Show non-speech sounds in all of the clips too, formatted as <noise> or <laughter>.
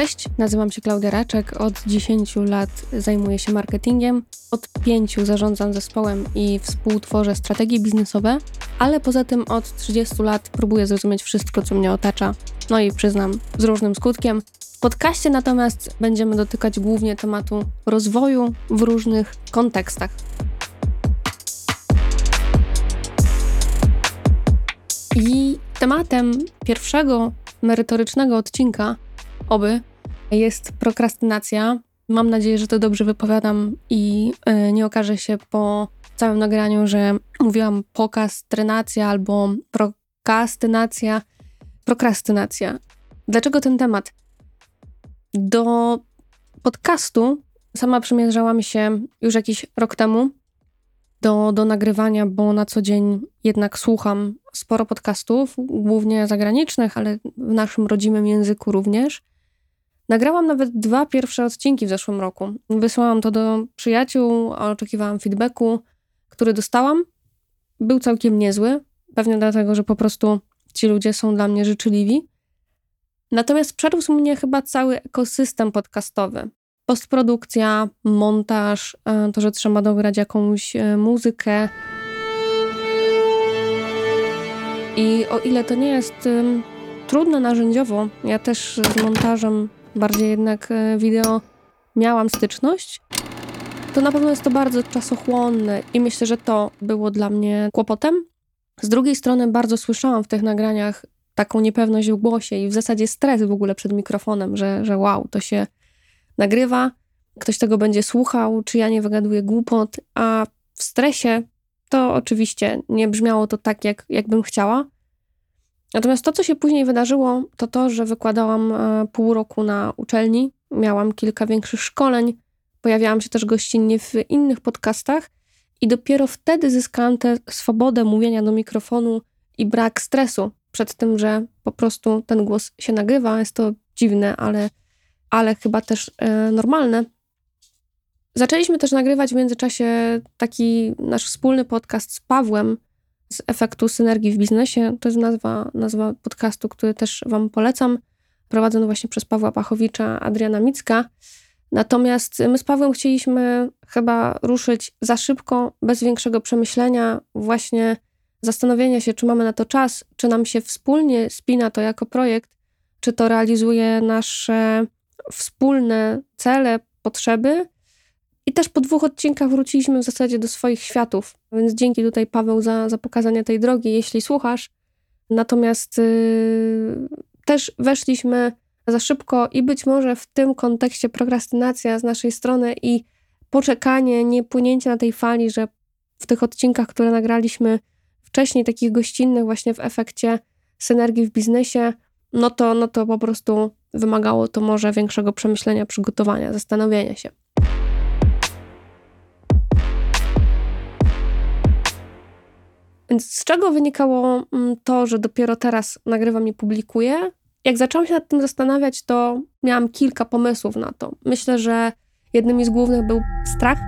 Cześć, nazywam się Klaudia Raczek. Od 10 lat zajmuję się marketingiem. Od 5 zarządzam zespołem i współtworzę strategie biznesowe, ale poza tym od 30 lat próbuję zrozumieć wszystko, co mnie otacza. No i przyznam, z różnym skutkiem. W podcaście natomiast będziemy dotykać głównie tematu rozwoju w różnych kontekstach. I tematem pierwszego merytorycznego odcinka, oby, jest prokrastynacja. Mam nadzieję, że to dobrze wypowiadam i e, nie okaże się po całym nagraniu, że mówiłam pokastrynacja albo prokastynacja. Prokrastynacja. Dlaczego ten temat? Do podcastu sama przymierzałam się już jakiś rok temu do, do nagrywania, bo na co dzień jednak słucham sporo podcastów, głównie zagranicznych, ale w naszym rodzimym języku również. Nagrałam nawet dwa pierwsze odcinki w zeszłym roku. Wysłałam to do przyjaciół, oczekiwałam feedbacku, który dostałam. Był całkiem niezły, pewnie dlatego, że po prostu ci ludzie są dla mnie życzliwi. Natomiast przerósł mnie chyba cały ekosystem podcastowy. Postprodukcja, montaż, e, to, że trzeba dograć jakąś e, muzykę. I o ile to nie jest trudne narzędziowo, ja też z montażem bardziej jednak e, wideo miałam styczność, to na pewno jest to bardzo czasochłonne i myślę, że to było dla mnie kłopotem. Z drugiej strony bardzo słyszałam w tych nagraniach taką niepewność w głosie i w zasadzie stres w ogóle przed mikrofonem, że, że wow, to się nagrywa, ktoś tego będzie słuchał, czy ja nie wygaduję głupot, a w stresie to oczywiście nie brzmiało to tak, jak, jak bym chciała. Natomiast to, co się później wydarzyło, to to, że wykładałam e, pół roku na uczelni, miałam kilka większych szkoleń, pojawiałam się też gościnnie w innych podcastach i dopiero wtedy zyskałam tę swobodę mówienia do mikrofonu i brak stresu przed tym, że po prostu ten głos się nagrywa. Jest to dziwne, ale, ale chyba też e, normalne. Zaczęliśmy też nagrywać w międzyczasie taki nasz wspólny podcast z Pawłem, z efektu synergii w biznesie. To jest nazwa, nazwa podcastu, który też Wam polecam. Prowadzony właśnie przez Pawła Pachowicza, Adriana Micka. Natomiast my z Pawłem chcieliśmy chyba ruszyć za szybko, bez większego przemyślenia, właśnie zastanowienia się, czy mamy na to czas, czy nam się wspólnie spina to jako projekt, czy to realizuje nasze wspólne cele, potrzeby, i też po dwóch odcinkach wróciliśmy w zasadzie do swoich światów, więc dzięki tutaj Paweł za, za pokazanie tej drogi, jeśli słuchasz. Natomiast yy, też weszliśmy za szybko i być może w tym kontekście prokrastynacja z naszej strony i poczekanie, nie płynięcie na tej fali, że w tych odcinkach, które nagraliśmy wcześniej, takich gościnnych właśnie w efekcie synergii w biznesie, no to, no to po prostu wymagało to może większego przemyślenia, przygotowania, zastanowienia się. Więc z czego wynikało mm, to, że dopiero teraz nagrywam i publikuję? Jak zaczęłam się nad tym zastanawiać, to miałam kilka pomysłów na to. Myślę, że jednym z głównych był strach.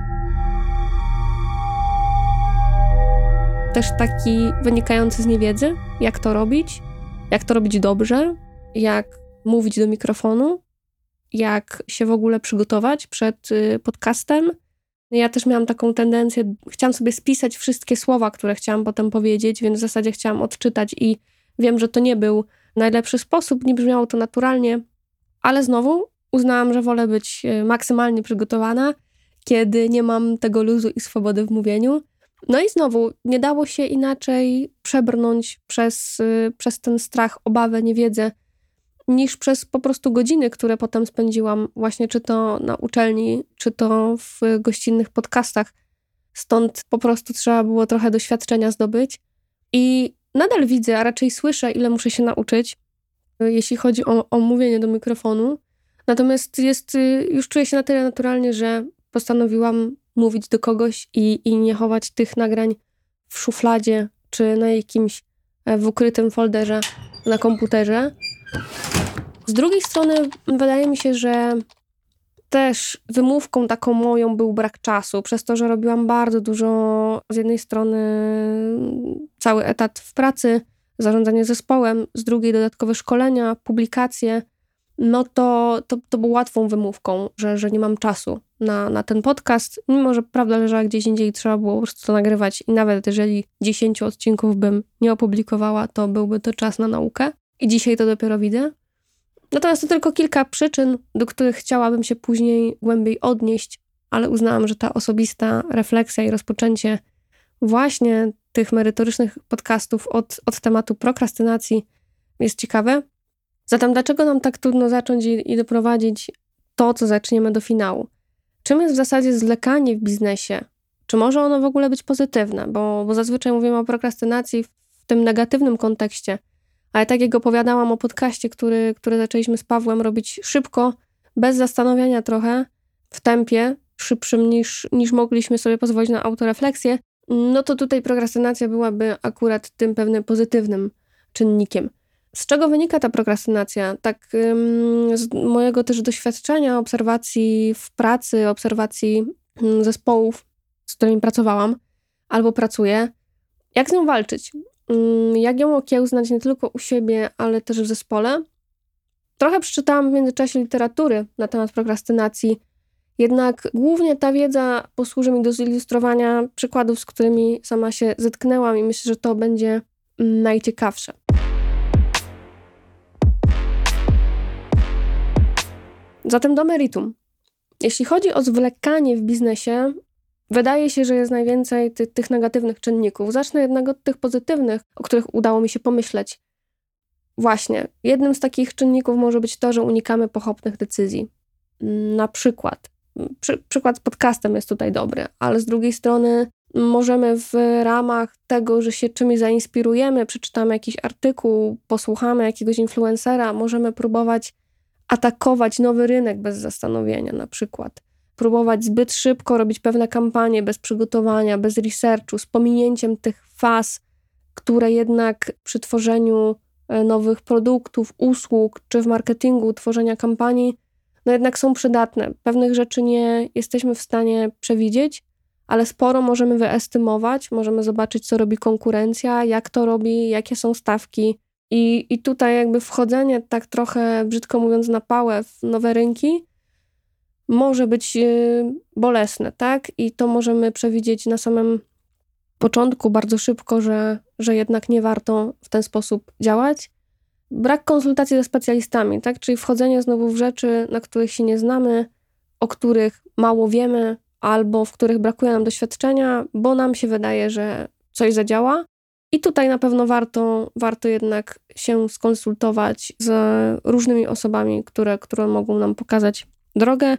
Też taki wynikający z niewiedzy, jak to robić, jak to robić dobrze, jak mówić do mikrofonu, jak się w ogóle przygotować przed y, podcastem, ja też miałam taką tendencję, chciałam sobie spisać wszystkie słowa, które chciałam potem powiedzieć, więc w zasadzie chciałam odczytać i wiem, że to nie był najlepszy sposób, nie brzmiało to naturalnie, ale znowu uznałam, że wolę być e, maksymalnie przygotowana, kiedy nie mam tego luzu i swobody w mówieniu. No i znowu nie dało się inaczej przebrnąć przez, e, przez ten strach, obawę, niewiedzę, niż przez po prostu godziny, które potem spędziłam właśnie czy to na uczelni, czy to w gościnnych podcastach. Stąd po prostu trzeba było trochę doświadczenia zdobyć. I nadal widzę, a raczej słyszę, ile muszę się nauczyć, jeśli chodzi o, o mówienie do mikrofonu. Natomiast jest, już czuję się na tyle naturalnie, że postanowiłam mówić do kogoś i, i nie chować tych nagrań w szufladzie czy na jakimś e, w ukrytym folderze na komputerze, z drugiej strony wydaje mi się, że też wymówką taką moją był brak czasu, przez to, że robiłam bardzo dużo, z jednej strony cały etat w pracy, zarządzanie zespołem, z drugiej dodatkowe szkolenia, publikacje. no to, to, to było łatwą wymówką, że, że nie mam czasu na, na ten podcast, mimo że prawda leżała gdzieś indziej i trzeba było po prostu to nagrywać i nawet jeżeli 10 odcinków bym nie opublikowała, to byłby to czas na naukę i dzisiaj to dopiero widzę. Natomiast to tylko kilka przyczyn, do których chciałabym się później głębiej odnieść, ale uznałam, że ta osobista refleksja i rozpoczęcie właśnie tych merytorycznych podcastów od, od tematu prokrastynacji jest ciekawe. Zatem dlaczego nam tak trudno zacząć i, i doprowadzić to, co zaczniemy do finału? Czym jest w zasadzie zwlekanie w biznesie? Czy może ono w ogóle być pozytywne? Bo, bo zazwyczaj mówimy o prokrastynacji w tym negatywnym kontekście, ale tak jak opowiadałam o podcaście, który, który zaczęliśmy z Pawłem robić szybko, bez zastanowienia trochę, w tempie, szybszym niż, niż mogliśmy sobie pozwolić na autorefleksję, no to tutaj prokrastynacja byłaby akurat tym pewnym pozytywnym czynnikiem. Z czego wynika ta prokrastynacja? Tak, z mojego też doświadczenia, obserwacji w pracy, obserwacji zespołów, z którymi pracowałam albo pracuję, jak z nią walczyć? Jak ją okiełznać nie tylko u siebie, ale też w zespole? Trochę przeczytałam w międzyczasie literatury na temat prokrastynacji, jednak głównie ta wiedza posłuży mi do zilustrowania przykładów, z którymi sama się zetknęłam, i myślę, że to będzie najciekawsze. Zatem do meritum. Jeśli chodzi o zwlekanie w biznesie, wydaje się, że jest najwięcej ty tych negatywnych czynników. Zacznę jednak od tych pozytywnych, o których udało mi się pomyśleć. Właśnie, jednym z takich czynników może być to, że unikamy pochopnych decyzji. Na przykład, przy, przykład z podcastem jest tutaj dobry, ale z drugiej strony możemy w ramach tego, że się czymś zainspirujemy, przeczytamy jakiś artykuł, posłuchamy jakiegoś influencera, możemy próbować atakować nowy rynek bez zastanowienia, na przykład. Próbować zbyt szybko robić pewne kampanie bez przygotowania, bez researchu, z pominięciem tych faz, które jednak przy tworzeniu e, nowych produktów, usług czy w marketingu, tworzenia kampanii, no jednak są przydatne. Pewnych rzeczy nie jesteśmy w stanie przewidzieć, ale sporo możemy wyestymować, możemy zobaczyć, co robi konkurencja, jak to robi, jakie są stawki, i, I tutaj jakby wchodzenie tak trochę, brzydko mówiąc, na pałę w nowe rynki może być y, bolesne, tak? I to możemy przewidzieć na samym początku bardzo szybko, że, że jednak nie warto w ten sposób działać. Brak konsultacji ze specjalistami, tak? Czyli wchodzenie znowu w rzeczy, na których się nie znamy, o których mało wiemy, albo w których brakuje nam doświadczenia, bo nam się wydaje, że coś zadziała, i tutaj na pewno warto, warto jednak się skonsultować z różnymi osobami, które, które mogą nam pokazać drogę,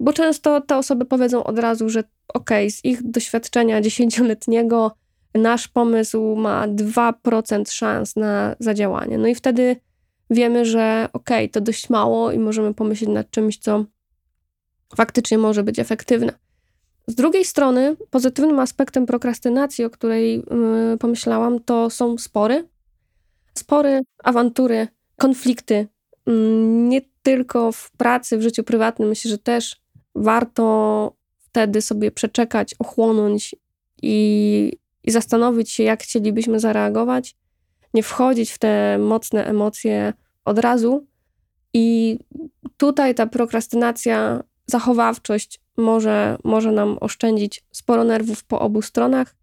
bo często te osoby powiedzą od razu, że ok, z ich doświadczenia dziesięcioletniego nasz pomysł ma 2% szans na zadziałanie. No i wtedy wiemy, że ok, to dość mało i możemy pomyśleć nad czymś, co faktycznie może być efektywne. Z drugiej strony, pozytywnym aspektem prokrastynacji, o której yy, pomyślałam, to są spory. Spory, awantury, konflikty. Yy, nie tylko w pracy, w życiu prywatnym. Myślę, że też warto wtedy sobie przeczekać, ochłonąć i, i zastanowić się, jak chcielibyśmy zareagować. Nie wchodzić w te mocne emocje od razu. I tutaj ta prokrastynacja, zachowawczość może, może nam oszczędzić sporo nerwów po obu stronach,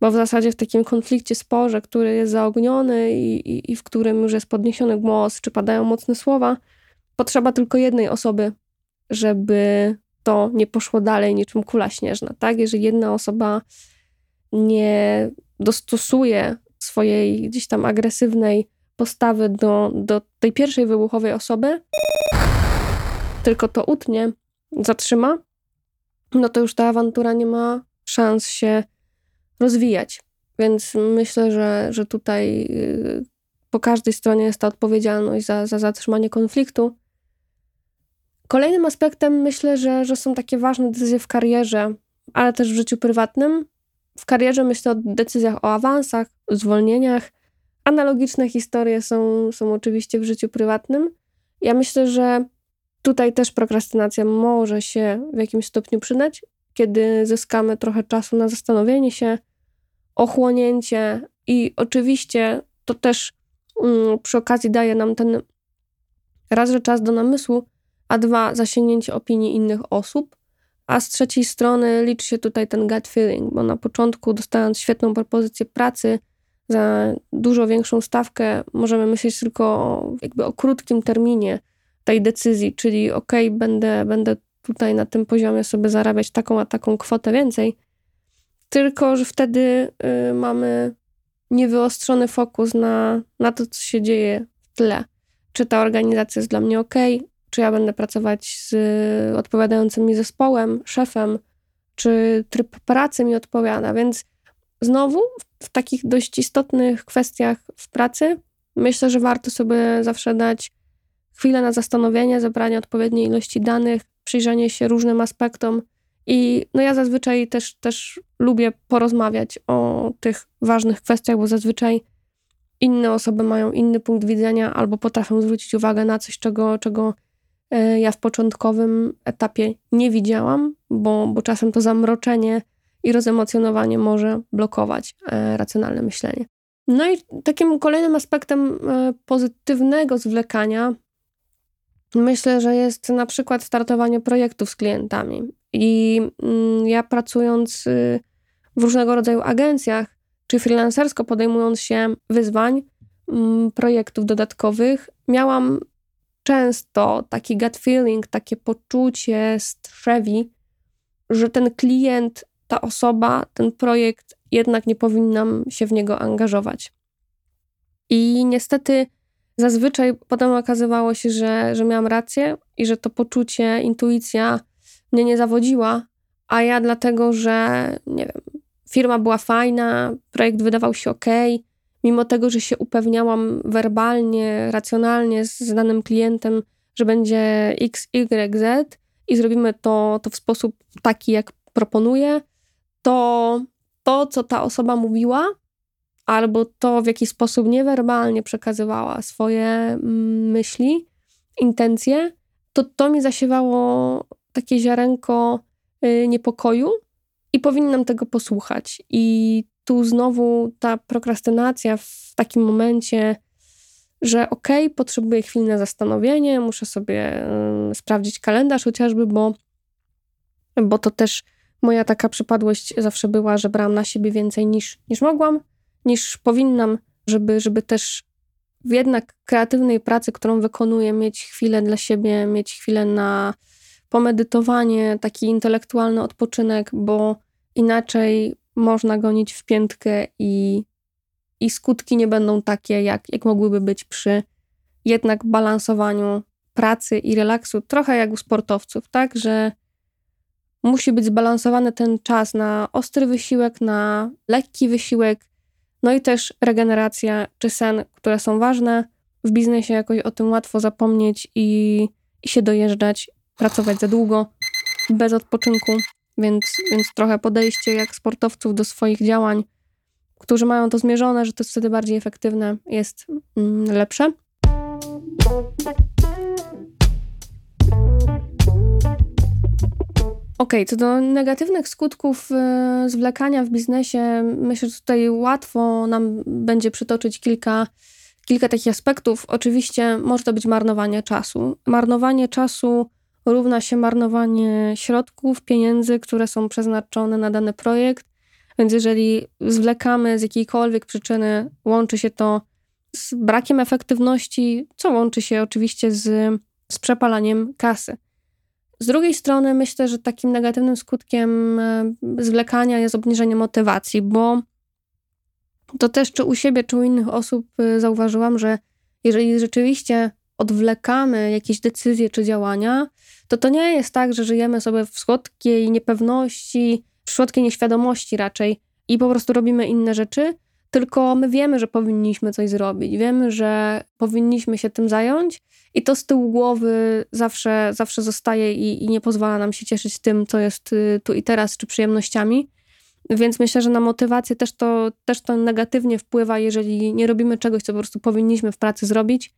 bo w zasadzie w takim konflikcie, sporze, który jest zaogniony i, i, i w którym już jest podniesiony głos, czy padają mocne słowa, potrzeba tylko jednej osoby, żeby to nie poszło dalej niczym kula śnieżna, tak? Jeżeli jedna osoba nie dostosuje swojej gdzieś tam agresywnej postawy do, do tej pierwszej wybuchowej osoby, tylko to utnie, zatrzyma, no to już ta awantura nie ma szans się rozwijać. Więc myślę, że, że tutaj y, po każdej stronie jest ta odpowiedzialność za, za zatrzymanie konfliktu. Kolejnym aspektem myślę, że, że są takie ważne decyzje w karierze, ale też w życiu prywatnym. W karierze myślę o decyzjach o awansach, zwolnieniach. Analogiczne historie są, są oczywiście w życiu prywatnym. Ja myślę, że Tutaj też prokrastynacja może się w jakimś stopniu przydać, kiedy zyskamy trochę czasu na zastanowienie się, ochłonięcie i oczywiście to też mm, przy okazji daje nam ten raz, że czas do namysłu, a dwa, zasięgnięcie opinii innych osób, a z trzeciej strony liczy się tutaj ten gut feeling, bo na początku dostając świetną propozycję pracy za dużo większą stawkę, możemy myśleć tylko o, jakby o krótkim terminie tej decyzji, czyli ok, będę, będę tutaj na tym poziomie sobie zarabiać taką a taką kwotę więcej, tylko że wtedy y, mamy niewyostrzony fokus na, na to, co się dzieje w tle. Czy ta organizacja jest dla mnie ok, czy ja będę pracować z odpowiadającym mi zespołem, szefem, czy tryb pracy mi odpowiada. Więc znowu w takich dość istotnych kwestiach w pracy myślę, że warto sobie zawsze dać chwilę na zastanowienie, zebranie odpowiedniej ilości danych, przyjrzenie się różnym aspektom. I no ja zazwyczaj też, też lubię porozmawiać o tych ważnych kwestiach, bo zazwyczaj inne osoby mają inny punkt widzenia albo potrafią zwrócić uwagę na coś, czego, czego ja w początkowym etapie nie widziałam, bo, bo czasem to zamroczenie i rozemocjonowanie może blokować e, racjonalne myślenie. No i takim kolejnym aspektem e, pozytywnego zwlekania myślę, że jest na przykład startowanie projektów z klientami. I mm, ja pracując y, w różnego rodzaju agencjach, czy freelancersko podejmując się wyzwań, mm, projektów dodatkowych, miałam często taki gut feeling, takie poczucie strzewi, że ten klient, ta osoba, ten projekt jednak nie powinnam się w niego angażować. I niestety zazwyczaj potem okazywało się, że, że miałam rację i że to poczucie, intuicja mnie nie zawodziła, a ja dlatego, że nie wiem, firma była fajna, projekt wydawał się ok, mimo tego, że się upewniałam werbalnie, racjonalnie z danym klientem, że będzie X, Y, Z i zrobimy to, to w sposób taki, jak proponuję, to to, co ta osoba mówiła, albo to, w jaki sposób niewerbalnie przekazywała swoje mm, myśli, intencje, to to mi zasiewało takie ziarenko y, niepokoju i powinnam tego posłuchać. I tu znowu ta prokrastynacja w takim momencie, że okej, okay, potrzebuję chwili na zastanowienie, muszę sobie y, sprawdzić kalendarz chociażby, bo, bo to też moja taka przypadłość zawsze była, że brałam na siebie więcej niż, niż mogłam, niż powinnam, żeby, żeby też w jednak kreatywnej pracy, którą wykonuję, mieć chwilę dla siebie, mieć chwilę na pomedytowanie, taki intelektualny odpoczynek, bo inaczej można gonić w piętkę i, i skutki nie będą takie, jak, jak mogłyby być przy jednak balansowaniu pracy i relaksu, trochę jak u sportowców, tak, że musi być zbalansowany ten czas na ostry wysiłek, na lekki wysiłek, no i też regeneracja czy sen, które są ważne. W biznesie jakoś o tym łatwo zapomnieć i, i się dojeżdżać, pracować za długo, bez odpoczynku, więc, więc trochę podejście jak sportowców do swoich działań, którzy mają to zmierzone, że to jest wtedy bardziej efektywne, jest mm, lepsze. OK, co do negatywnych skutków e, zwlekania w biznesie, myślę, że tutaj łatwo nam będzie przytoczyć kilka, kilka takich aspektów. Oczywiście może to być marnowanie czasu. Marnowanie czasu równa się marnowanie środków, pieniędzy, które są przeznaczone na dany projekt. Więc jeżeli zwlekamy z jakiejkolwiek przyczyny, łączy się to z brakiem efektywności, co łączy się oczywiście z, z przepalaniem kasy. Z drugiej strony myślę, że takim negatywnym skutkiem e, zwlekania jest obniżenie motywacji, bo to też czy u siebie, czy u innych osób e, zauważyłam, że jeżeli rzeczywiście odwlekamy jakieś decyzje czy działania, to to nie jest tak, że żyjemy sobie w słodkiej niepewności, w słodkiej nieświadomości raczej i po prostu robimy inne rzeczy, tylko my wiemy, że powinniśmy coś zrobić, wiemy, że powinniśmy się tym zająć i to z tyłu głowy zawsze, zawsze zostaje i, i nie pozwala nam się cieszyć tym, co jest y, tu i teraz, czy przyjemnościami. Więc myślę, że na motywację też to, też to negatywnie wpływa, jeżeli nie robimy czegoś, co po prostu powinniśmy w pracy zrobić,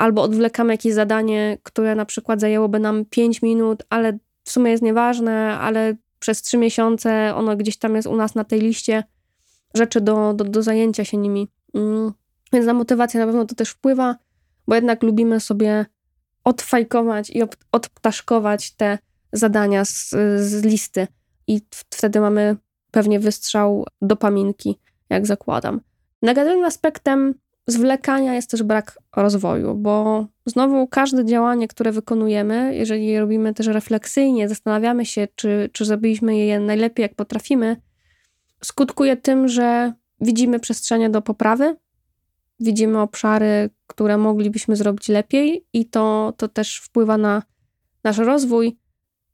albo odwlekamy jakieś zadanie, które na przykład zajęłoby nam 5 minut, ale w sumie jest nieważne, ale przez 3 miesiące ono gdzieś tam jest u nas na tej liście rzeczy do, do, do zajęcia się nimi. Mm. Więc na motywację na pewno to też wpływa, bo jednak lubimy sobie odfajkować i odptaszkować te zadania z, z listy. I wtedy mamy pewnie wystrzał dopaminki, jak zakładam. Negatywnym aspektem zwlekania jest też brak rozwoju, bo znowu każde działanie, które wykonujemy, jeżeli je robimy też refleksyjnie, zastanawiamy się, czy, czy zrobiliśmy je najlepiej, jak potrafimy, skutkuje tym, że widzimy przestrzenie do poprawy, widzimy obszary, które moglibyśmy zrobić lepiej, i to, to też wpływa na nasz rozwój.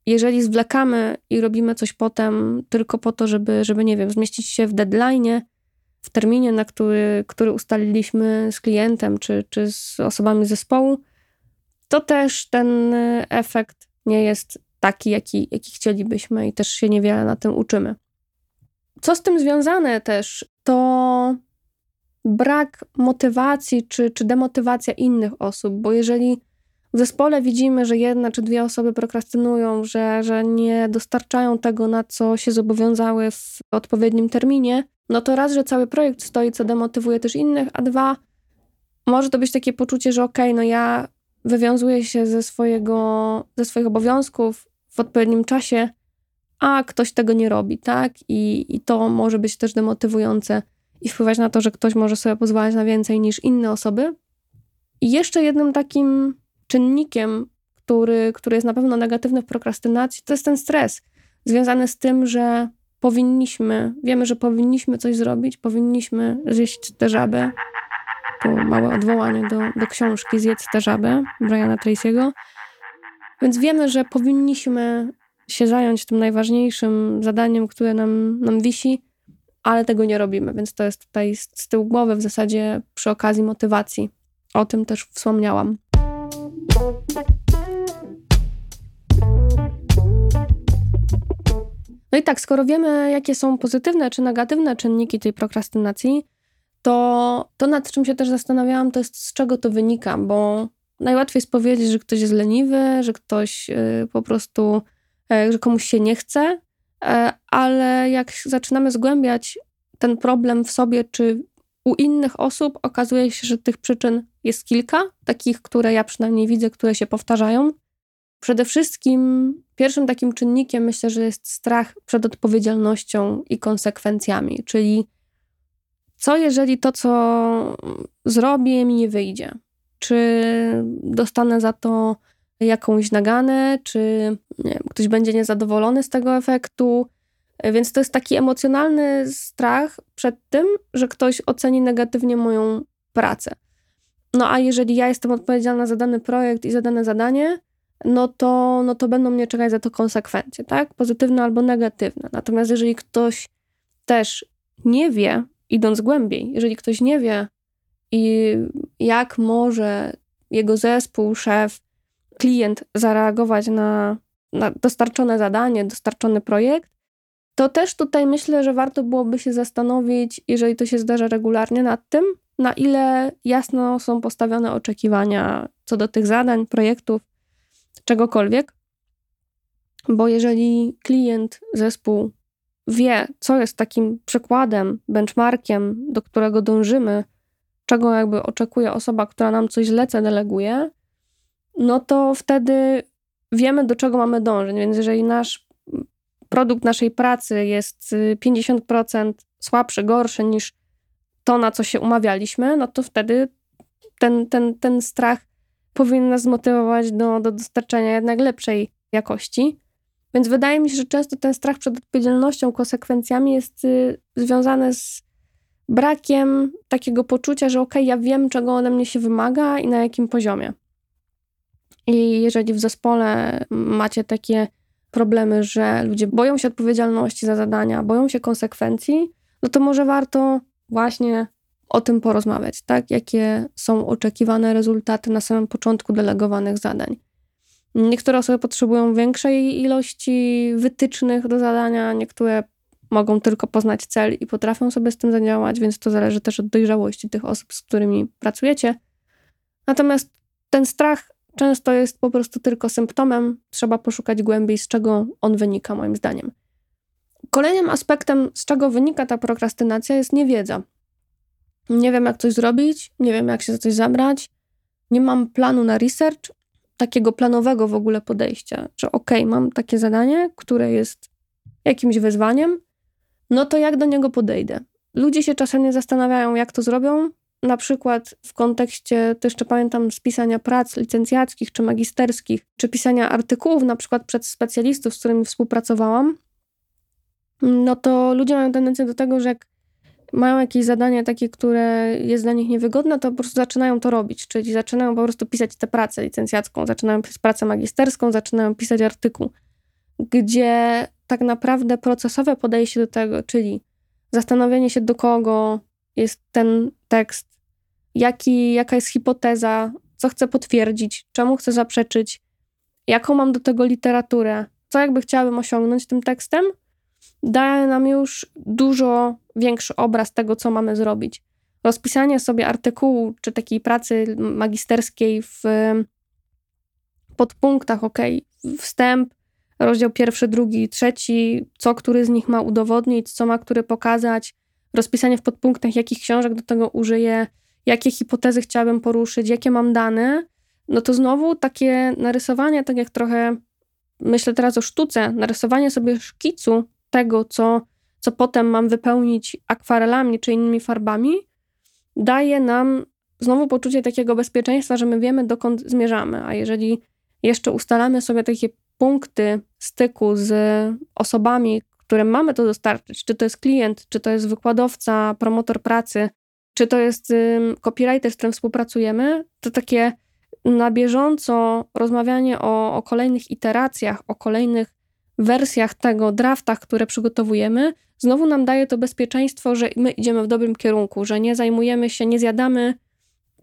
Jeżeli zwlekamy i robimy coś potem tylko po to, żeby, żeby nie wiem, zmieścić się w deadline, w terminie, na który, który ustaliliśmy z klientem czy, czy z osobami zespołu, to też ten efekt nie jest taki, jaki, jaki chcielibyśmy i też się niewiele na tym uczymy. Co z tym związane też, to brak motywacji czy, czy demotywacja innych osób, bo jeżeli w zespole widzimy, że jedna czy dwie osoby prokrastynują, że, że nie dostarczają tego, na co się zobowiązały w odpowiednim terminie, no to raz, że cały projekt stoi, co demotywuje też innych, a dwa, może to być takie poczucie, że okej, okay, no ja wywiązuję się ze, swojego, ze swoich obowiązków w odpowiednim czasie, a ktoś tego nie robi, tak? I, I to może być też demotywujące i wpływać na to, że ktoś może sobie pozwalać na więcej niż inne osoby. I jeszcze jednym takim czynnikiem, który, który jest na pewno negatywny w prokrastynacji, to jest ten stres związany z tym, że powinniśmy, wiemy, że powinniśmy coś zrobić, powinniśmy zjeść tę żabę. Tu małe odwołanie do, do książki Zjedz tę żabę Briana Tracy'ego. Więc wiemy, że powinniśmy się zająć tym najważniejszym zadaniem, które nam, nam wisi, ale tego nie robimy, więc to jest tutaj z tyłu głowy w zasadzie przy okazji motywacji. O tym też wspomniałam. No i tak, skoro wiemy, jakie są pozytywne czy negatywne czynniki tej prokrastynacji, to to, nad czym się też zastanawiałam, to jest z czego to wynika, bo najłatwiej jest powiedzieć, że ktoś jest leniwy, że ktoś y, po prostu, e, że komuś się nie chce, e, ale jak zaczynamy zgłębiać ten problem w sobie czy u innych osób, okazuje się, że tych przyczyn jest kilka, takich, które ja przynajmniej widzę, które się powtarzają. Przede wszystkim pierwszym takim czynnikiem myślę, że jest strach przed odpowiedzialnością i konsekwencjami, czyli co jeżeli to, co zrobię, mi nie wyjdzie? Czy dostanę za to jakąś naganę, czy ktoś będzie niezadowolony z tego efektu? Więc to jest taki emocjonalny strach przed tym, że ktoś oceni negatywnie moją pracę. No a jeżeli ja jestem odpowiedzialna za dany projekt i za dane zadanie, no to, no to będą mnie czekać za to konsekwencje, tak? Pozytywne albo negatywne. Natomiast jeżeli ktoś też nie wie, idąc głębiej, jeżeli ktoś nie wie, i jak może jego zespół, szef, klient zareagować na, na dostarczone zadanie, dostarczony projekt, to też tutaj myślę, że warto byłoby się zastanowić, jeżeli to się zdarza regularnie, nad tym, na ile jasno są postawione oczekiwania co do tych zadań, projektów, czegokolwiek. Bo jeżeli klient, zespół wie, co jest takim przykładem, benchmarkiem, do którego dążymy, czego jakby oczekuje osoba, która nam coś zleca, deleguje, no to wtedy wiemy, do czego mamy dążyć. Więc jeżeli nasz produkt naszej pracy jest 50% słabszy, gorszy niż to, na co się umawialiśmy, no to wtedy ten, ten, ten strach powinien nas zmotywować do, do dostarczania jednak lepszej jakości. Więc wydaje mi się, że często ten strach przed odpowiedzialnością, konsekwencjami jest y, związany z brakiem takiego poczucia, że okej, okay, ja wiem, czego ode mnie się wymaga i na jakim poziomie. I jeżeli w zespole macie takie problemy, że ludzie boją się odpowiedzialności za zadania, boją się konsekwencji, no to może warto właśnie o tym porozmawiać, tak? Jakie są oczekiwane rezultaty na samym początku delegowanych zadań. Niektóre osoby potrzebują większej ilości wytycznych do zadania, niektóre mogą tylko poznać cel i potrafią sobie z tym zadziałać, więc to zależy też od dojrzałości tych osób, z którymi pracujecie. Natomiast ten strach często jest po prostu tylko symptomem, trzeba poszukać głębiej, z czego on wynika, moim zdaniem. Kolejnym aspektem, z czego wynika ta prokrastynacja, jest niewiedza. Nie wiem, jak coś zrobić, nie wiem, jak się za coś zabrać, nie mam planu na research, takiego planowego w ogóle podejścia, że okej, okay, mam takie zadanie, które jest jakimś wyzwaniem, no to jak do niego podejdę? Ludzie się czasem nie zastanawiają, jak to zrobią. Na przykład w kontekście, to jeszcze pamiętam, z pisania prac licencjackich czy magisterskich, czy pisania artykułów, na przykład przed specjalistów, z którymi współpracowałam, no to ludzie mają tendencję do tego, że jak mają jakieś zadanie takie, które jest dla nich niewygodne, to po prostu zaczynają to robić, czyli zaczynają po prostu pisać tę pracę licencjacką, zaczynają pisać pracę magisterską, zaczynają pisać artykuł, gdzie tak naprawdę procesowe podejście do tego, czyli zastanowienie się, do kogo jest ten tekst, jaki, jaka jest hipoteza, co chcę potwierdzić, czemu chcę zaprzeczyć, jaką mam do tego literaturę, co jakby chciałabym osiągnąć tym tekstem, daje nam już dużo większy obraz tego, co mamy zrobić. Rozpisanie sobie artykułu czy takiej pracy magisterskiej w podpunktach, ok, wstęp, rozdział pierwszy, drugi, trzeci, co który z nich ma udowodnić, co ma który pokazać, rozpisanie w podpunktach, jakich książek do tego użyję, jakie hipotezy chciałabym poruszyć, jakie mam dane, no to znowu takie narysowanie, tak jak trochę myślę teraz o sztuce, narysowanie sobie szkicu tego, co, co potem mam wypełnić akwarelami czy innymi farbami, daje nam znowu poczucie takiego bezpieczeństwa, że my wiemy, dokąd zmierzamy. A jeżeli jeszcze ustalamy sobie takie punkty styku z osobami, którym mamy to dostarczyć, czy to jest klient, czy to jest wykładowca, promotor pracy, czy to jest copywriter, z którym współpracujemy, to takie na bieżąco rozmawianie o, o kolejnych iteracjach, o kolejnych wersjach tego, draftach, które przygotowujemy, znowu nam daje to bezpieczeństwo, że my idziemy w dobrym kierunku, że nie zajmujemy się, nie zjadamy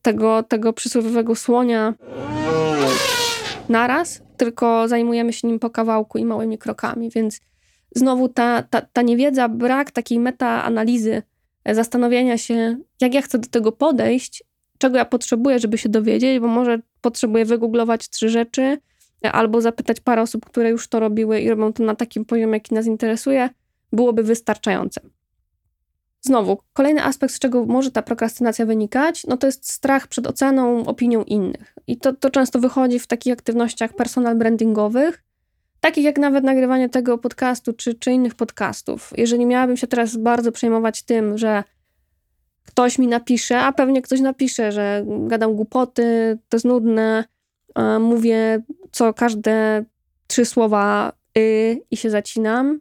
tego, tego przysłowiowego słonia naraz, tylko zajmujemy się nim po kawałku i małymi krokami. Więc znowu ta, ta, ta niewiedza, brak takiej metaanalizy, zastanowienia się, jak ja chcę do tego podejść, czego ja potrzebuję, żeby się dowiedzieć, bo może potrzebuję wygooglować trzy rzeczy, albo zapytać parę osób, które już to robiły i robią to na takim poziomie, jaki nas interesuje, byłoby wystarczające. Znowu, kolejny aspekt, z czego może ta prokrastynacja wynikać, no to jest strach przed oceną, opinią innych. I to, to często wychodzi w takich aktywnościach personal brandingowych, takich jak nawet nagrywanie tego podcastu czy, czy innych podcastów. Jeżeli miałabym się teraz bardzo przejmować tym, że ktoś mi napisze, a pewnie ktoś napisze, że gadam głupoty, to jest nudne, mówię co każde trzy słowa y i się zacinam.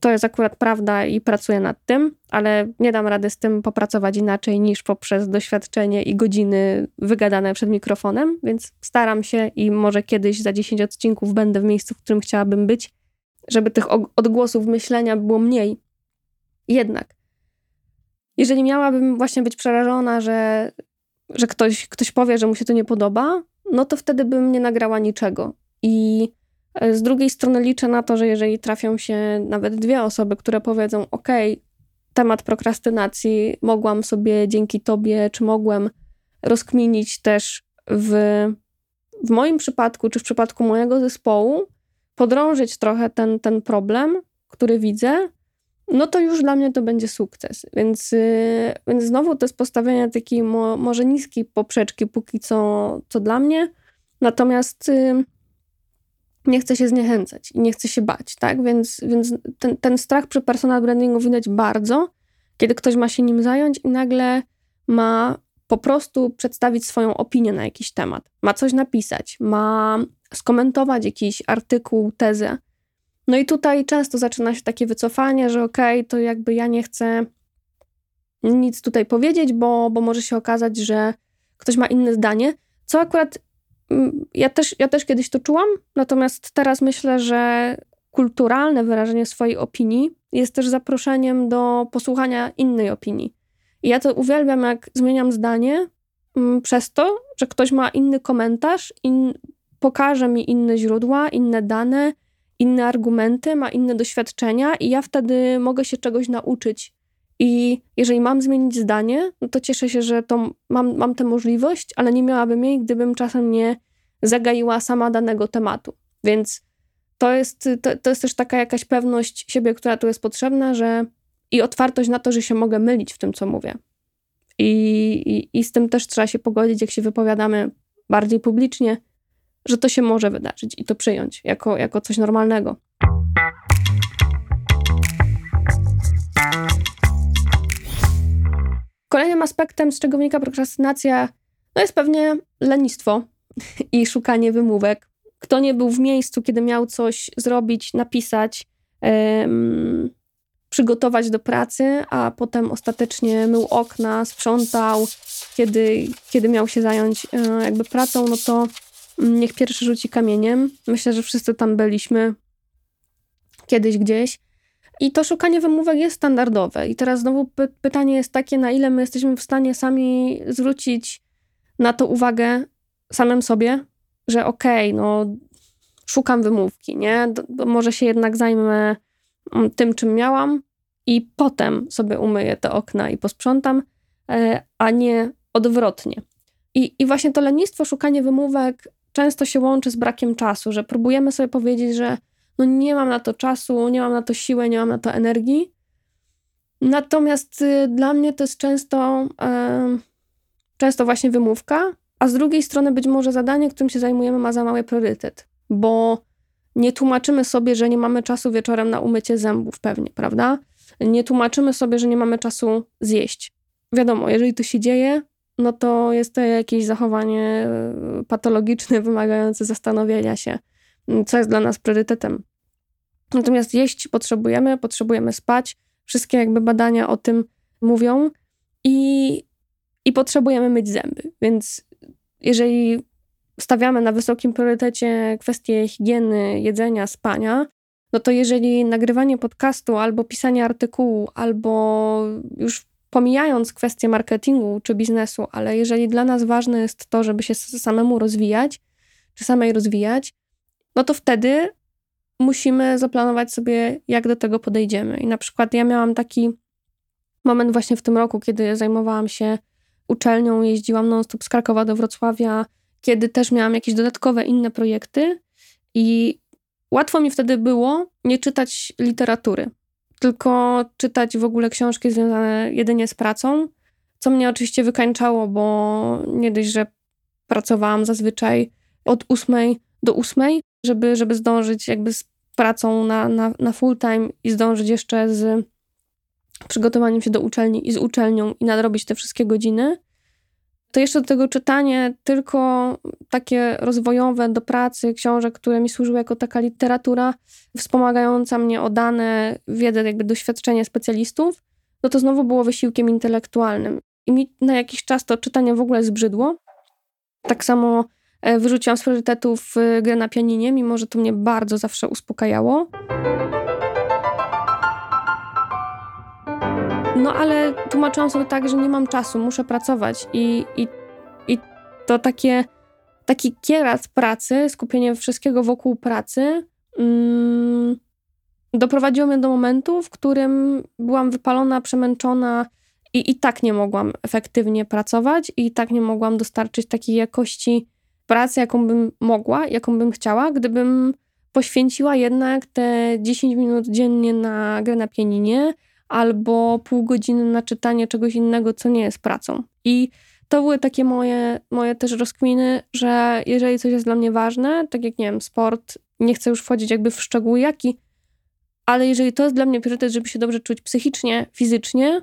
To jest akurat prawda i pracuję nad tym, ale nie dam rady z tym popracować inaczej niż poprzez doświadczenie i godziny wygadane przed mikrofonem, więc staram się i może kiedyś za 10 odcinków będę w miejscu, w którym chciałabym być, żeby tych odgłosów myślenia było mniej. Jednak, jeżeli miałabym właśnie być przerażona, że, że ktoś, ktoś powie, że mu się to nie podoba, no to wtedy bym nie nagrała niczego. I e, z drugiej strony liczę na to, że jeżeli trafią się nawet dwie osoby, które powiedzą: OK, temat prokrastynacji mogłam sobie dzięki tobie, czy mogłem rozkminić też w, w moim przypadku, czy w przypadku mojego zespołu, podrążyć trochę ten, ten problem, który widzę, no to już dla mnie to będzie sukces. Więc, yy, więc znowu to jest postawienie takiej mo, może niskiej poprzeczki póki co, co dla mnie, natomiast yy, nie chcę się zniechęcać i nie chcę się bać, tak? Więc, więc ten, ten strach przy personal brandingu widać bardzo, kiedy ktoś ma się nim zająć i nagle ma po prostu przedstawić swoją opinię na jakiś temat, ma coś napisać, ma skomentować jakiś artykuł, tezę, no i tutaj często zaczyna się takie wycofanie, że okej, okay, to jakby ja nie chcę nic tutaj powiedzieć, bo, bo może się okazać, że ktoś ma inne zdanie, co akurat mm, ja też, ja też kiedyś to czułam, natomiast teraz myślę, że kulturalne wyrażenie swojej opinii jest też zaproszeniem do posłuchania innej opinii. I ja to uwielbiam, jak zmieniam zdanie mm, przez to, że ktoś ma inny komentarz, in, pokaże mi inne źródła, inne dane, inne argumenty, ma inne doświadczenia i ja wtedy mogę się czegoś nauczyć. I jeżeli mam zmienić zdanie, no to cieszę się, że to mam, mam tę możliwość, ale nie miałabym jej, gdybym czasem nie zagaiła sama danego tematu. Więc to jest, to, to jest też taka jakaś pewność siebie, która tu jest potrzebna, że i otwartość na to, że się mogę mylić w tym, co mówię. I, i, I z tym też trzeba się pogodzić, jak się wypowiadamy bardziej publicznie, że to się może wydarzyć i to przyjąć jako, jako coś normalnego. Kolejnym aspektem, z czego wynika prokrastynacja, no jest pewnie lenistwo i szukanie wymówek. Kto nie był w miejscu, kiedy miał coś zrobić, napisać, przygotować do pracy, a potem ostatecznie mył okna, sprzątał, kiedy, kiedy miał się zająć e, jakby pracą, no to niech pierwszy rzuci kamieniem. Myślę, że wszyscy tam byliśmy kiedyś gdzieś. I to szukanie wymówek jest standardowe. I teraz znowu py pytanie jest takie, na ile my jesteśmy w stanie sami zwrócić na to uwagę samym sobie, że okej, okay, no szukam wymówki, nie? może się jednak zajmę mm, tym, czym miałam i potem sobie umyję te okna i posprzątam, e, a nie odwrotnie. I, I właśnie to lenistwo, szukanie wymówek często się łączy z brakiem czasu, że próbujemy sobie powiedzieć, że no nie mam na to czasu, nie mam na to siły, nie mam na to energii. Natomiast y, dla mnie to jest często, y, często właśnie wymówka, a z drugiej strony być może zadanie, którym się zajmujemy, ma za mały priorytet, bo nie tłumaczymy sobie, że nie mamy czasu wieczorem na umycie zębów, pewnie, prawda? Nie tłumaczymy sobie, że nie mamy czasu zjeść. Wiadomo, jeżeli to się dzieje, no to jest to jakieś zachowanie y, patologiczne, <laughs> wymagające zastanowienia się co jest dla nas priorytetem. Natomiast jeść potrzebujemy, potrzebujemy spać. Wszystkie jakby badania o tym mówią i, i potrzebujemy myć zęby. Więc jeżeli stawiamy na wysokim priorytecie kwestie higieny, jedzenia, spania, no to jeżeli nagrywanie podcastu albo pisanie artykułu, albo już pomijając kwestie marketingu czy biznesu, ale jeżeli dla nas ważne jest to, żeby się samemu rozwijać, czy samej rozwijać, no to wtedy musimy zaplanować sobie, jak do tego podejdziemy. I na przykład ja miałam taki moment właśnie w tym roku, kiedy zajmowałam się uczelnią, jeździłam non-stop z Krakowa do Wrocławia, kiedy też miałam jakieś dodatkowe inne projekty i łatwo mi wtedy było nie czytać literatury, tylko czytać w ogóle książki związane jedynie z pracą, co mnie oczywiście wykańczało, bo nie dość, że pracowałam zazwyczaj od ósmej do ósmej, żeby, żeby zdążyć jakby z pracą na, na, na full time i zdążyć jeszcze z przygotowaniem się do uczelni i z uczelnią i nadrobić te wszystkie godziny, to jeszcze do tego czytanie tylko takie rozwojowe do pracy, książek, które mi służyły jako taka literatura wspomagająca mnie o dane, wiedzę, jakby doświadczenie specjalistów, no to znowu było wysiłkiem intelektualnym. I mi na jakiś czas to czytanie w ogóle zbrzydło. Tak samo E, wyrzuciłam z priorytetów e, grę na pianinie, mimo że to mnie bardzo zawsze uspokajało. No ale tłumaczyłam sobie tak, że nie mam czasu, muszę pracować i, i, i to takie, taki kierat pracy, skupienie wszystkiego wokół pracy mm, doprowadziło mnie do momentu, w którym byłam wypalona, przemęczona i i tak nie mogłam efektywnie pracować i tak nie mogłam dostarczyć takiej jakości pracę, jaką bym mogła, jaką bym chciała, gdybym poświęciła jednak te 10 minut dziennie na grę na pianinie albo pół godziny na czytanie czegoś innego, co nie jest pracą. I to były takie moje, moje też rozkminy, że jeżeli coś jest dla mnie ważne, tak jak nie wiem, sport, nie chcę już wchodzić jakby w szczegóły jaki, ale jeżeli to jest dla mnie priorytet, żeby się dobrze czuć psychicznie, fizycznie,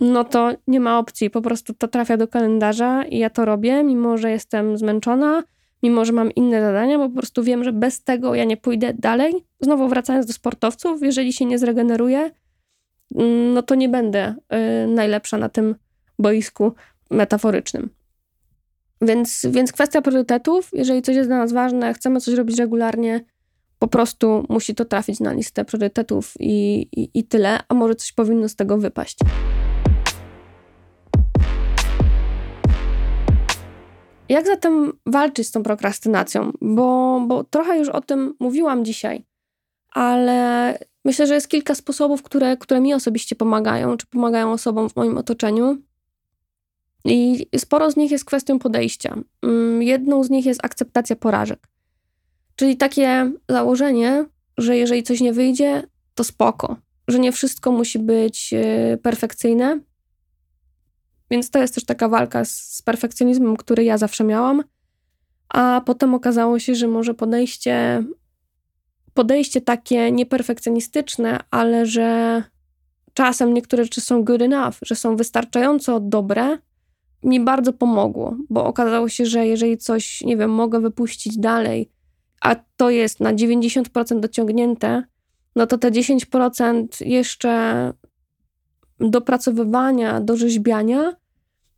no to nie ma opcji. Po prostu to trafia do kalendarza i ja to robię, mimo że jestem zmęczona, mimo że mam inne zadania, bo po prostu wiem, że bez tego ja nie pójdę dalej. Znowu wracając do sportowców, jeżeli się nie zregeneruję, no to nie będę y, najlepsza na tym boisku metaforycznym. Więc, więc kwestia priorytetów, jeżeli coś jest dla nas ważne, chcemy coś robić regularnie, po prostu musi to trafić na listę priorytetów i, i, i tyle, a może coś powinno z tego wypaść. Jak zatem walczyć z tą prokrastynacją? Bo, bo trochę już o tym mówiłam dzisiaj, ale myślę, że jest kilka sposobów, które, które mi osobiście pomagają, czy pomagają osobom w moim otoczeniu. I sporo z nich jest kwestią podejścia. Mm, jedną z nich jest akceptacja porażek. Czyli takie założenie, że jeżeli coś nie wyjdzie, to spoko, że nie wszystko musi być y, perfekcyjne, więc to jest też taka walka z, z perfekcjonizmem, który ja zawsze miałam. a potem okazało się, że może podejście, podejście takie nieperfekcjonistyczne, ale że czasem niektóre rzeczy są good enough, że są wystarczająco dobre, mi bardzo pomogło, bo okazało się, że jeżeli coś, nie wiem, mogę wypuścić dalej, a to jest na 90% dociągnięte, no to te 10% jeszcze dopracowywania, dorzeźbiania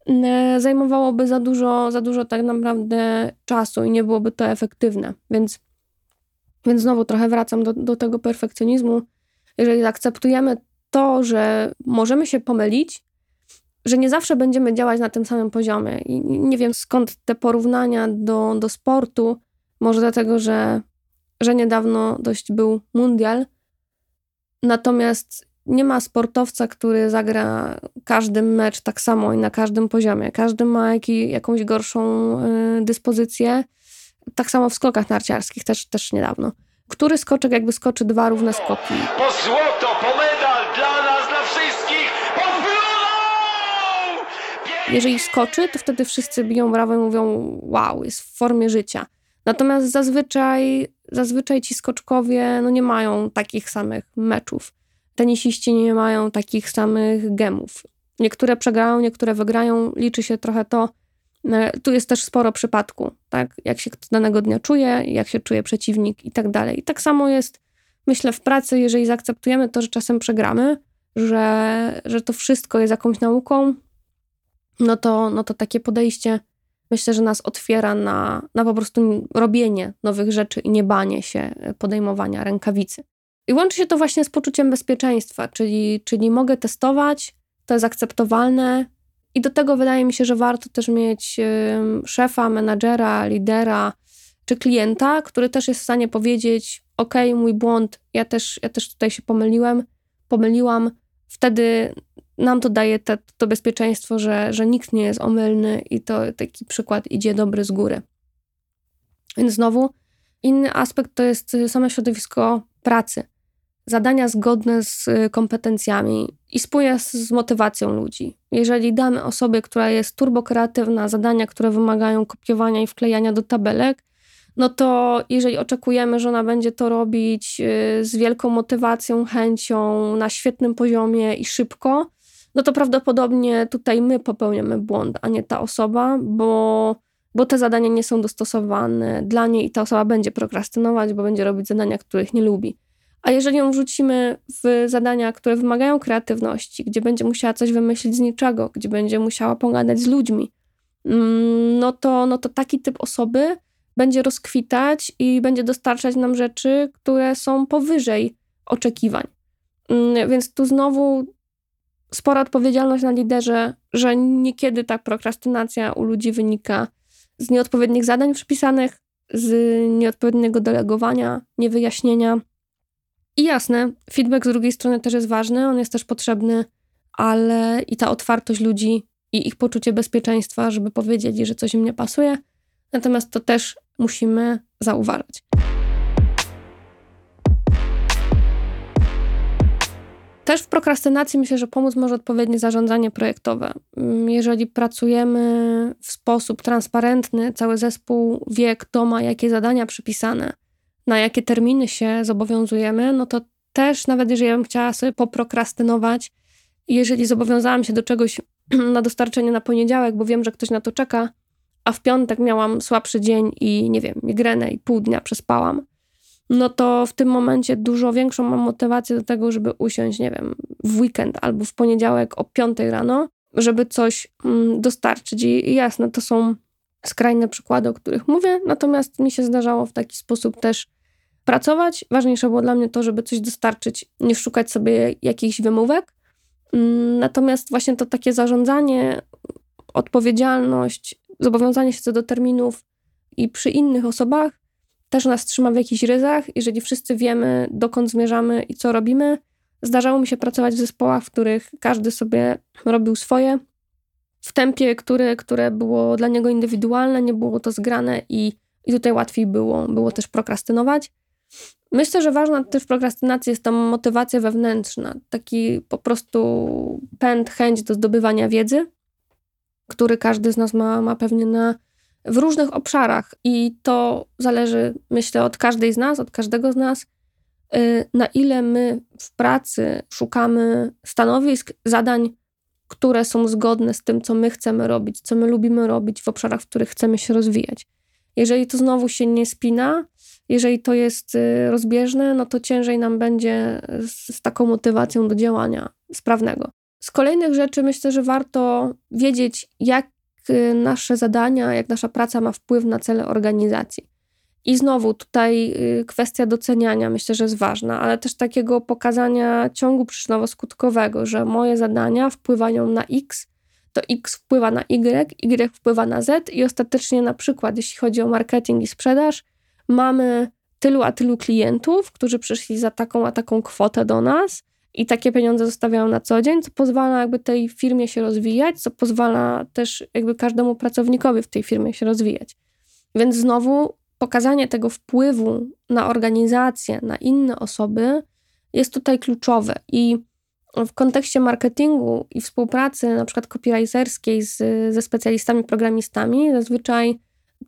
e, zajmowałoby za dużo, za dużo tak naprawdę czasu i nie byłoby to efektywne. Więc, więc znowu trochę wracam do, do tego perfekcjonizmu. Jeżeli zaakceptujemy to, że możemy się pomylić, że nie zawsze będziemy działać na tym samym poziomie. I nie wiem skąd te porównania do, do sportu. Może dlatego, że, że niedawno dość był mundial. Natomiast nie ma sportowca, który zagra każdy mecz tak samo i na każdym poziomie. Każdy ma jakąś gorszą y, dyspozycję. Tak samo w skokach narciarskich, też, też niedawno. Który skoczek jakby skoczy dwa równe skoki? Po złoto, po medal dla nas, dla wszystkich, pod Jeżeli skoczy, to wtedy wszyscy biją brawo i mówią wow, jest w formie życia. Natomiast zazwyczaj, zazwyczaj ci skoczkowie no nie mają takich samych meczów tenisiści nie mają takich samych gemów. Niektóre przegrają, niektóre wygrają, liczy się trochę to. E, tu jest też sporo przypadku, tak? Jak się danego dnia czuje, jak się czuje przeciwnik i tak dalej. I tak samo jest, myślę, w pracy, jeżeli zaakceptujemy to, że czasem przegramy, że, że to wszystko jest jakąś nauką, no to, no to takie podejście myślę, że nas otwiera na, na po prostu robienie nowych rzeczy i nie banie się podejmowania rękawicy. I łączy się to właśnie z poczuciem bezpieczeństwa, czyli, czyli mogę testować, to jest akceptowalne. I do tego wydaje mi się, że warto też mieć szefa, menadżera, lidera czy klienta, który też jest w stanie powiedzieć: OK, mój błąd, ja też, ja też tutaj się pomyliłem, pomyliłam. Wtedy nam to daje te, to bezpieczeństwo, że, że nikt nie jest omylny i to taki przykład idzie dobry z góry. Więc znowu, inny aspekt to jest same środowisko pracy zadania zgodne z y, kompetencjami i spójne z motywacją ludzi. Jeżeli damy osobie, która jest turbokreatywna, zadania, które wymagają kopiowania i wklejania do tabelek, no to jeżeli oczekujemy, że ona będzie to robić y, z wielką motywacją, chęcią, na świetnym poziomie i szybko, no to prawdopodobnie tutaj my popełniamy błąd, a nie ta osoba, bo, bo te zadania nie są dostosowane dla niej i ta osoba będzie prokrastynować, bo będzie robić zadania, których nie lubi. A jeżeli ją wrzucimy w zadania, które wymagają kreatywności, gdzie będzie musiała coś wymyślić z niczego, gdzie będzie musiała pogadać z ludźmi, mm, no to, no to taki typ osoby będzie rozkwitać i będzie dostarczać nam rzeczy, które są powyżej oczekiwań. Mm, więc tu znowu spora odpowiedzialność na liderze, że niekiedy ta prokrastynacja u ludzi wynika z nieodpowiednich zadań przypisanych, z nieodpowiedniego delegowania, niewyjaśnienia i jasne, feedback z drugiej strony też jest ważny, on jest też potrzebny, ale i ta otwartość ludzi i ich poczucie bezpieczeństwa, żeby powiedzieli, że coś im nie pasuje. Natomiast to też musimy zauważać. Też w prokrastynacji myślę, że pomóc może odpowiednie zarządzanie projektowe. Mm, jeżeli pracujemy w sposób transparentny, cały zespół wie, kto ma jakie zadania przypisane, na jakie terminy się zobowiązujemy, no to też nawet jeżeli ja bym chciała sobie poprokrastynować, jeżeli zobowiązałam się do czegoś <clears throat> na dostarczenie na poniedziałek, bo wiem, że ktoś na to czeka, a w piątek miałam słabszy dzień i nie wiem, migrenę i pół dnia przespałam, no to w tym momencie dużo większą mam motywację do tego, żeby usiąść, nie wiem, w weekend albo w poniedziałek o 5 rano, żeby coś mm, dostarczyć. I jasne, to są skrajne przykłady, o których mówię, natomiast mi się zdarzało w taki sposób też pracować. Ważniejsze było dla mnie to, żeby coś dostarczyć, niż szukać sobie jakichś wymówek. Mm, natomiast właśnie to takie zarządzanie, odpowiedzialność, zobowiązanie się co do terminów i przy innych osobach też nas trzyma w jakichś ryzach. Jeżeli wszyscy wiemy, dokąd zmierzamy i co robimy, zdarzało mi się pracować w zespołach, w których każdy sobie robił swoje, w tempie, które, które było dla niego indywidualne, nie było to zgrane i, i tutaj łatwiej było, było też prokrastynować. Myślę, że ważna też w prokrastynacji jest ta motywacja wewnętrzna, taki po prostu pęd, chęć do zdobywania wiedzy, który każdy z nas ma, ma pewnie na, w różnych obszarach i to zależy, myślę, od każdej z nas, od każdego z nas, y, na ile my w pracy szukamy stanowisk, zadań, które są zgodne z tym, co my chcemy robić, co my lubimy robić w obszarach, w których chcemy się rozwijać. Jeżeli to znowu się nie spina, jeżeli to jest y, rozbieżne, no to ciężej nam będzie z, z taką motywacją do działania sprawnego. Z kolejnych rzeczy myślę, że warto wiedzieć, jak y, nasze zadania, jak nasza praca ma wpływ na cele organizacji. I znowu tutaj y, kwestia doceniania myślę, że jest ważna, ale też takiego pokazania ciągu przyczynowo-skutkowego, że moje zadania wpływają na X, to X wpływa na Y, Y wpływa na Z i ostatecznie na przykład, jeśli chodzi o marketing i sprzedaż, mamy tylu a tylu klientów, którzy przyszli za taką a taką kwotę do nas i takie pieniądze zostawiają na co dzień, co pozwala jakby tej firmie się rozwijać, co pozwala też jakby każdemu pracownikowi w tej firmie się rozwijać. Więc znowu pokazanie tego wpływu na organizację, na inne osoby jest tutaj kluczowe. I w kontekście marketingu i współpracy na przykład copywriterskiej z, ze specjalistami, programistami, zazwyczaj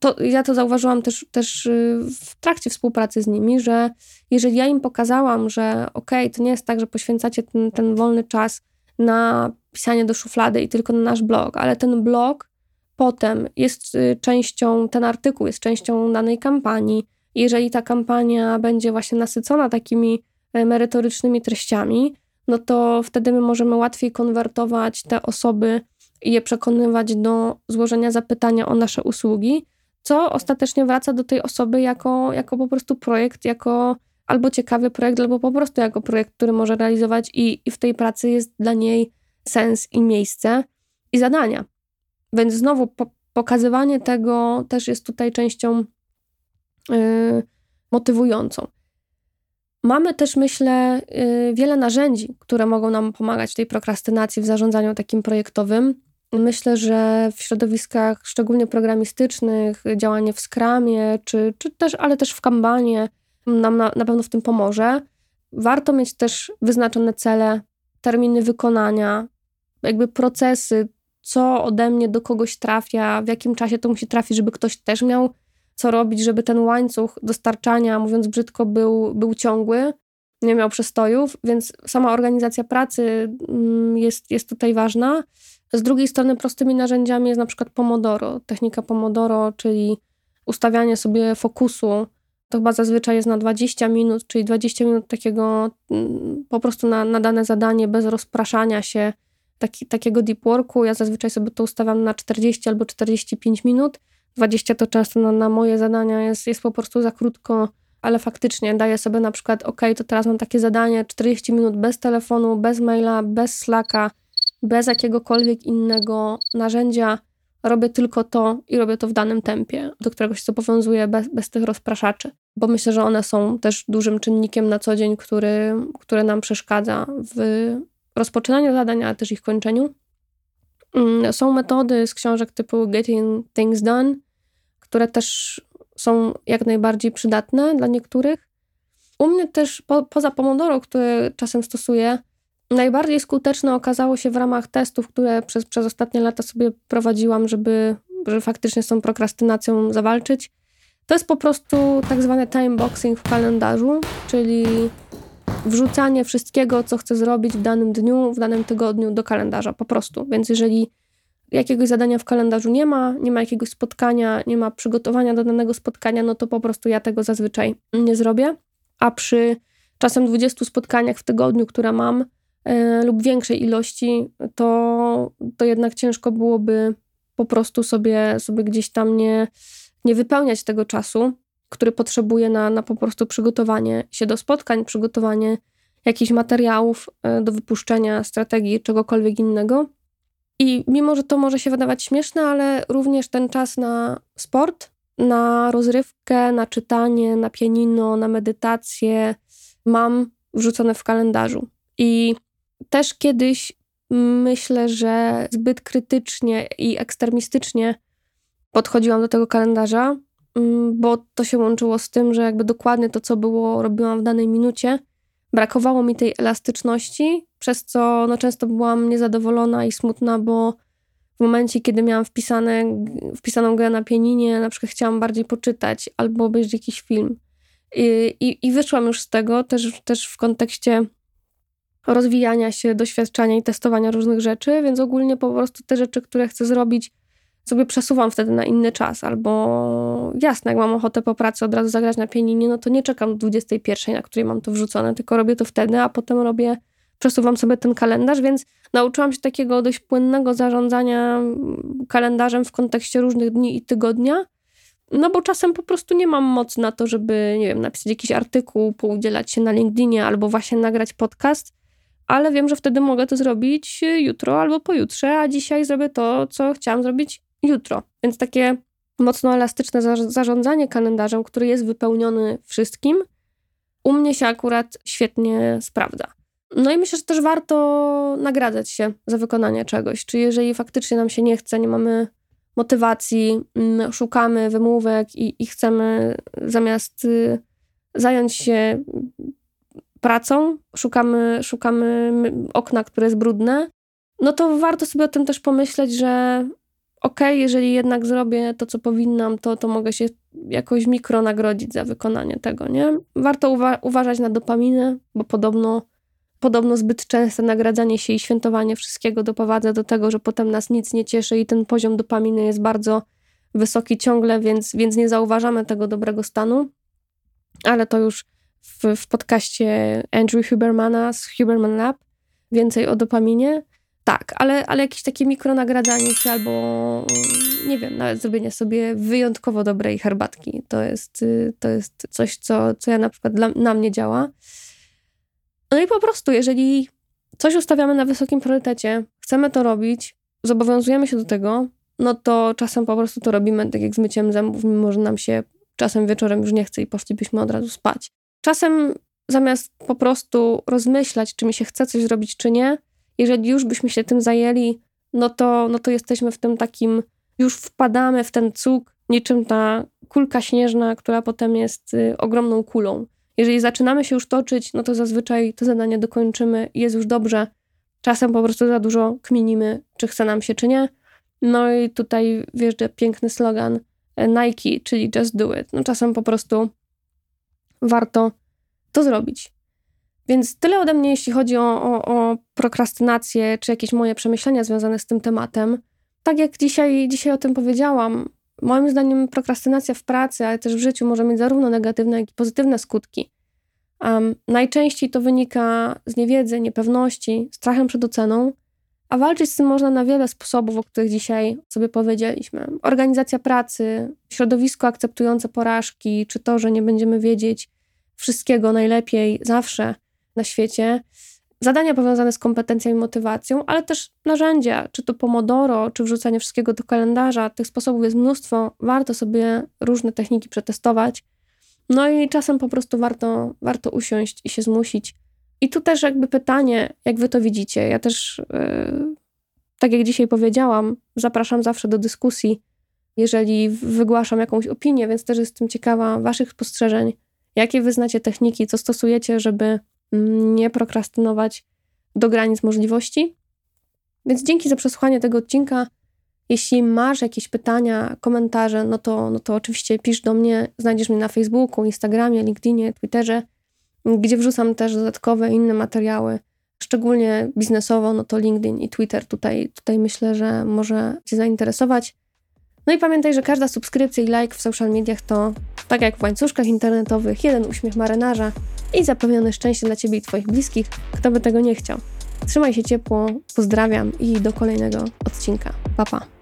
to, ja to zauważyłam też, też y, w trakcie współpracy z nimi, że jeżeli ja im pokazałam, że okej, okay, to nie jest tak, że poświęcacie ten, ten wolny czas na pisanie do szuflady i tylko na nasz blog, ale ten blog potem jest y, częścią, ten artykuł jest częścią danej kampanii. Jeżeli ta kampania będzie właśnie nasycona takimi e, merytorycznymi treściami, no to wtedy my możemy łatwiej konwertować te osoby i je przekonywać do złożenia zapytania o nasze usługi, co ostatecznie wraca do tej osoby jako, jako po prostu projekt, jako albo ciekawy projekt, albo po prostu jako projekt, który może realizować i, i w tej pracy jest dla niej sens i miejsce i zadania. Więc znowu po, pokazywanie tego też jest tutaj częścią yy, motywującą. Mamy też, myślę, yy, wiele narzędzi, które mogą nam pomagać tej prokrastynacji, w zarządzaniu takim projektowym. Myślę, że w środowiskach szczególnie programistycznych, działanie w Scrumie, czy, czy też, ale też w Kanbanie nam na, na pewno w tym pomoże. Warto mieć też wyznaczone cele, terminy wykonania, jakby procesy, co ode mnie do kogoś trafia, w jakim czasie to musi trafić, żeby ktoś też miał co robić, żeby ten łańcuch dostarczania, mówiąc brzydko, był, był ciągły, nie miał przestojów, więc sama organizacja pracy mm, jest, jest tutaj ważna. Z drugiej strony prostymi narzędziami jest na przykład Pomodoro, technika Pomodoro, czyli ustawianie sobie fokusu. To chyba zazwyczaj jest na 20 minut, czyli 20 minut takiego mm, po prostu na, na dane zadanie bez rozpraszania się, taki, takiego deep worku. Ja zazwyczaj sobie to ustawiam na 40 albo 45 minut. 20 to często na, na moje zadania jest, jest po prostu za krótko, ale faktycznie daję sobie na przykład, ok, to teraz mam takie zadanie 40 minut bez telefonu, bez maila, bez slacka, bez jakiegokolwiek innego narzędzia. Robię tylko to i robię to w danym tempie, do którego się zobowiązuję bez, bez tych rozpraszaczy, bo myślę, że one są też dużym czynnikiem na co dzień, który, który nam przeszkadza w rozpoczynaniu zadań, ale też ich kończeniu. Mm, są metody z książek typu Getting Things Done, które też są jak najbardziej przydatne dla niektórych. U mnie też po, poza Pomodoro, które czasem stosuję, najbardziej skuteczne okazało się w ramach testów, które przez, przez ostatnie lata sobie prowadziłam, żeby, żeby faktycznie z tą prokrastynacją zawalczyć. To jest po prostu tak zwany time boxing w kalendarzu, czyli wrzucanie wszystkiego, co chcę zrobić w danym dniu, w danym tygodniu do kalendarza, po prostu. Więc jeżeli jakiegoś zadania w kalendarzu nie ma, nie ma jakiegoś spotkania, nie ma przygotowania do danego spotkania, no to po prostu ja tego zazwyczaj nie zrobię. A przy czasem 20 spotkaniach w tygodniu, które mam, yy, lub większej ilości, to, to jednak ciężko byłoby po prostu sobie, sobie gdzieś tam nie, nie wypełniać tego czasu który potrzebuje na, na po prostu przygotowanie się do spotkań, przygotowanie jakichś materiałów e, do wypuszczenia, strategii, czegokolwiek innego. I mimo, że to może się wydawać śmieszne, ale również ten czas na sport, na rozrywkę, na czytanie, na pianino, na medytację mam wrzucone w kalendarzu. I też kiedyś myślę, że zbyt krytycznie i ekstremistycznie podchodziłam do tego kalendarza, bo to się łączyło z tym, że jakby dokładnie to, co było, robiłam w danej minucie. Brakowało mi tej elastyczności, przez co no, często byłam niezadowolona i smutna, bo w momencie, kiedy miałam wpisane, wpisaną grę na pianinie, na przykład chciałam bardziej poczytać albo obejrzeć jakiś film. I, i, i wyszłam już z tego też, też w kontekście rozwijania się, doświadczania i testowania różnych rzeczy, więc ogólnie po prostu te rzeczy, które chcę zrobić, sobie przesuwam wtedy na inny czas, albo jasne, jak mam ochotę po pracy od razu zagrać na pianinie, no to nie czekam do 21, na której mam to wrzucone, tylko robię to wtedy, a potem robię, przesuwam sobie ten kalendarz, więc nauczyłam się takiego dość płynnego zarządzania kalendarzem w kontekście różnych dni i tygodnia, no bo czasem po prostu nie mam mocy na to, żeby, nie wiem, napisać jakiś artykuł, poudzielać się na LinkedInie albo właśnie nagrać podcast, ale wiem, że wtedy mogę to zrobić jutro albo pojutrze, a dzisiaj zrobię to, co chciałam zrobić jutro. Więc takie mocno elastyczne zarządzanie kalendarzem, który jest wypełniony wszystkim, u mnie się akurat świetnie sprawdza. No i myślę, że też warto nagradzać się za wykonanie czegoś. Czy jeżeli faktycznie nam się nie chce, nie mamy motywacji, mm, szukamy wymówek i, i chcemy zamiast y, zająć się pracą, szukamy, szukamy okna, które jest brudne, no to warto sobie o tym też pomyśleć, że okej, okay, jeżeli jednak zrobię to, co powinnam, to, to mogę się jakoś mikro nagrodzić za wykonanie tego, nie? Warto uwa uważać na dopaminę, bo podobno, podobno zbyt częste nagradzanie się i świętowanie wszystkiego doprowadza do tego, że potem nas nic nie cieszy i ten poziom dopaminy jest bardzo wysoki ciągle, więc, więc nie zauważamy tego dobrego stanu. Ale to już w, w podcaście Andrew Hubermana z Huberman Lab więcej o dopaminie. Tak, ale, ale jakieś takie mikronagradzanie się albo nie wiem, nawet zrobienie sobie wyjątkowo dobrej herbatki. To jest, y, to jest coś, co, co ja na przykład dla, na mnie działa. No i po prostu, jeżeli coś ustawiamy na wysokim priorytecie, chcemy to robić, zobowiązujemy się do tego, no to czasem po prostu to robimy, tak jak z myciem zębów, mimo że nam się czasem wieczorem już nie chce i poszlibyśmy od razu spać. Czasem zamiast po prostu rozmyślać, czy mi się chce coś zrobić, czy nie, jeżeli już byśmy się tym zajęli, no to, no to jesteśmy w tym takim, już wpadamy w ten cuk, niczym ta kulka śnieżna, która potem jest y, ogromną kulą. Jeżeli zaczynamy się już toczyć, no to zazwyczaj to zadanie dokończymy i jest już dobrze. Czasem po prostu za dużo kminimy, czy chce nam się, czy nie. No i tutaj wjeżdża piękny slogan e, Nike, czyli just do it. No czasem po prostu warto to zrobić. Więc tyle ode mnie, jeśli chodzi o, o, o prokrastynację, czy jakieś moje przemyślenia związane z tym tematem. Tak jak dzisiaj, dzisiaj o tym powiedziałam, moim zdaniem prokrastynacja w pracy, ale też w życiu może mieć zarówno negatywne, jak i pozytywne skutki. Um, najczęściej to wynika z niewiedzy, niepewności, strachem przed oceną, a walczyć z tym można na wiele sposobów, o których dzisiaj sobie powiedzieliśmy. Organizacja pracy, środowisko akceptujące porażki, czy to, że nie będziemy wiedzieć wszystkiego najlepiej zawsze na świecie. Zadania powiązane z kompetencją i motywacją, ale też narzędzia, czy to Pomodoro, czy wrzucanie wszystkiego do kalendarza. Tych sposobów jest mnóstwo. Warto sobie różne techniki przetestować. No i czasem po prostu warto, warto usiąść i się zmusić i tu też jakby pytanie, jak wy to widzicie. Ja też, yy, tak jak dzisiaj powiedziałam, zapraszam zawsze do dyskusji, jeżeli wygłaszam jakąś opinię, więc też jestem ciekawa waszych spostrzeżeń. Jakie wyznacie techniki, co stosujecie, żeby nie prokrastynować do granic możliwości? Więc dzięki za przesłuchanie tego odcinka. Jeśli masz jakieś pytania, komentarze, no to, no to oczywiście pisz do mnie. Znajdziesz mnie na Facebooku, Instagramie, LinkedInie, Twitterze gdzie wrzucam też dodatkowe inne materiały, szczególnie biznesowo, no to LinkedIn i Twitter tutaj, tutaj myślę, że może Cię zainteresować. No i pamiętaj, że każda subskrypcja i like w social mediach to, tak jak w łańcuszkach internetowych, jeden uśmiech marynarza i zapewnione szczęście dla Ciebie i Twoich bliskich, kto by tego nie chciał. Trzymaj się ciepło, pozdrawiam i do kolejnego odcinka. Pa, pa.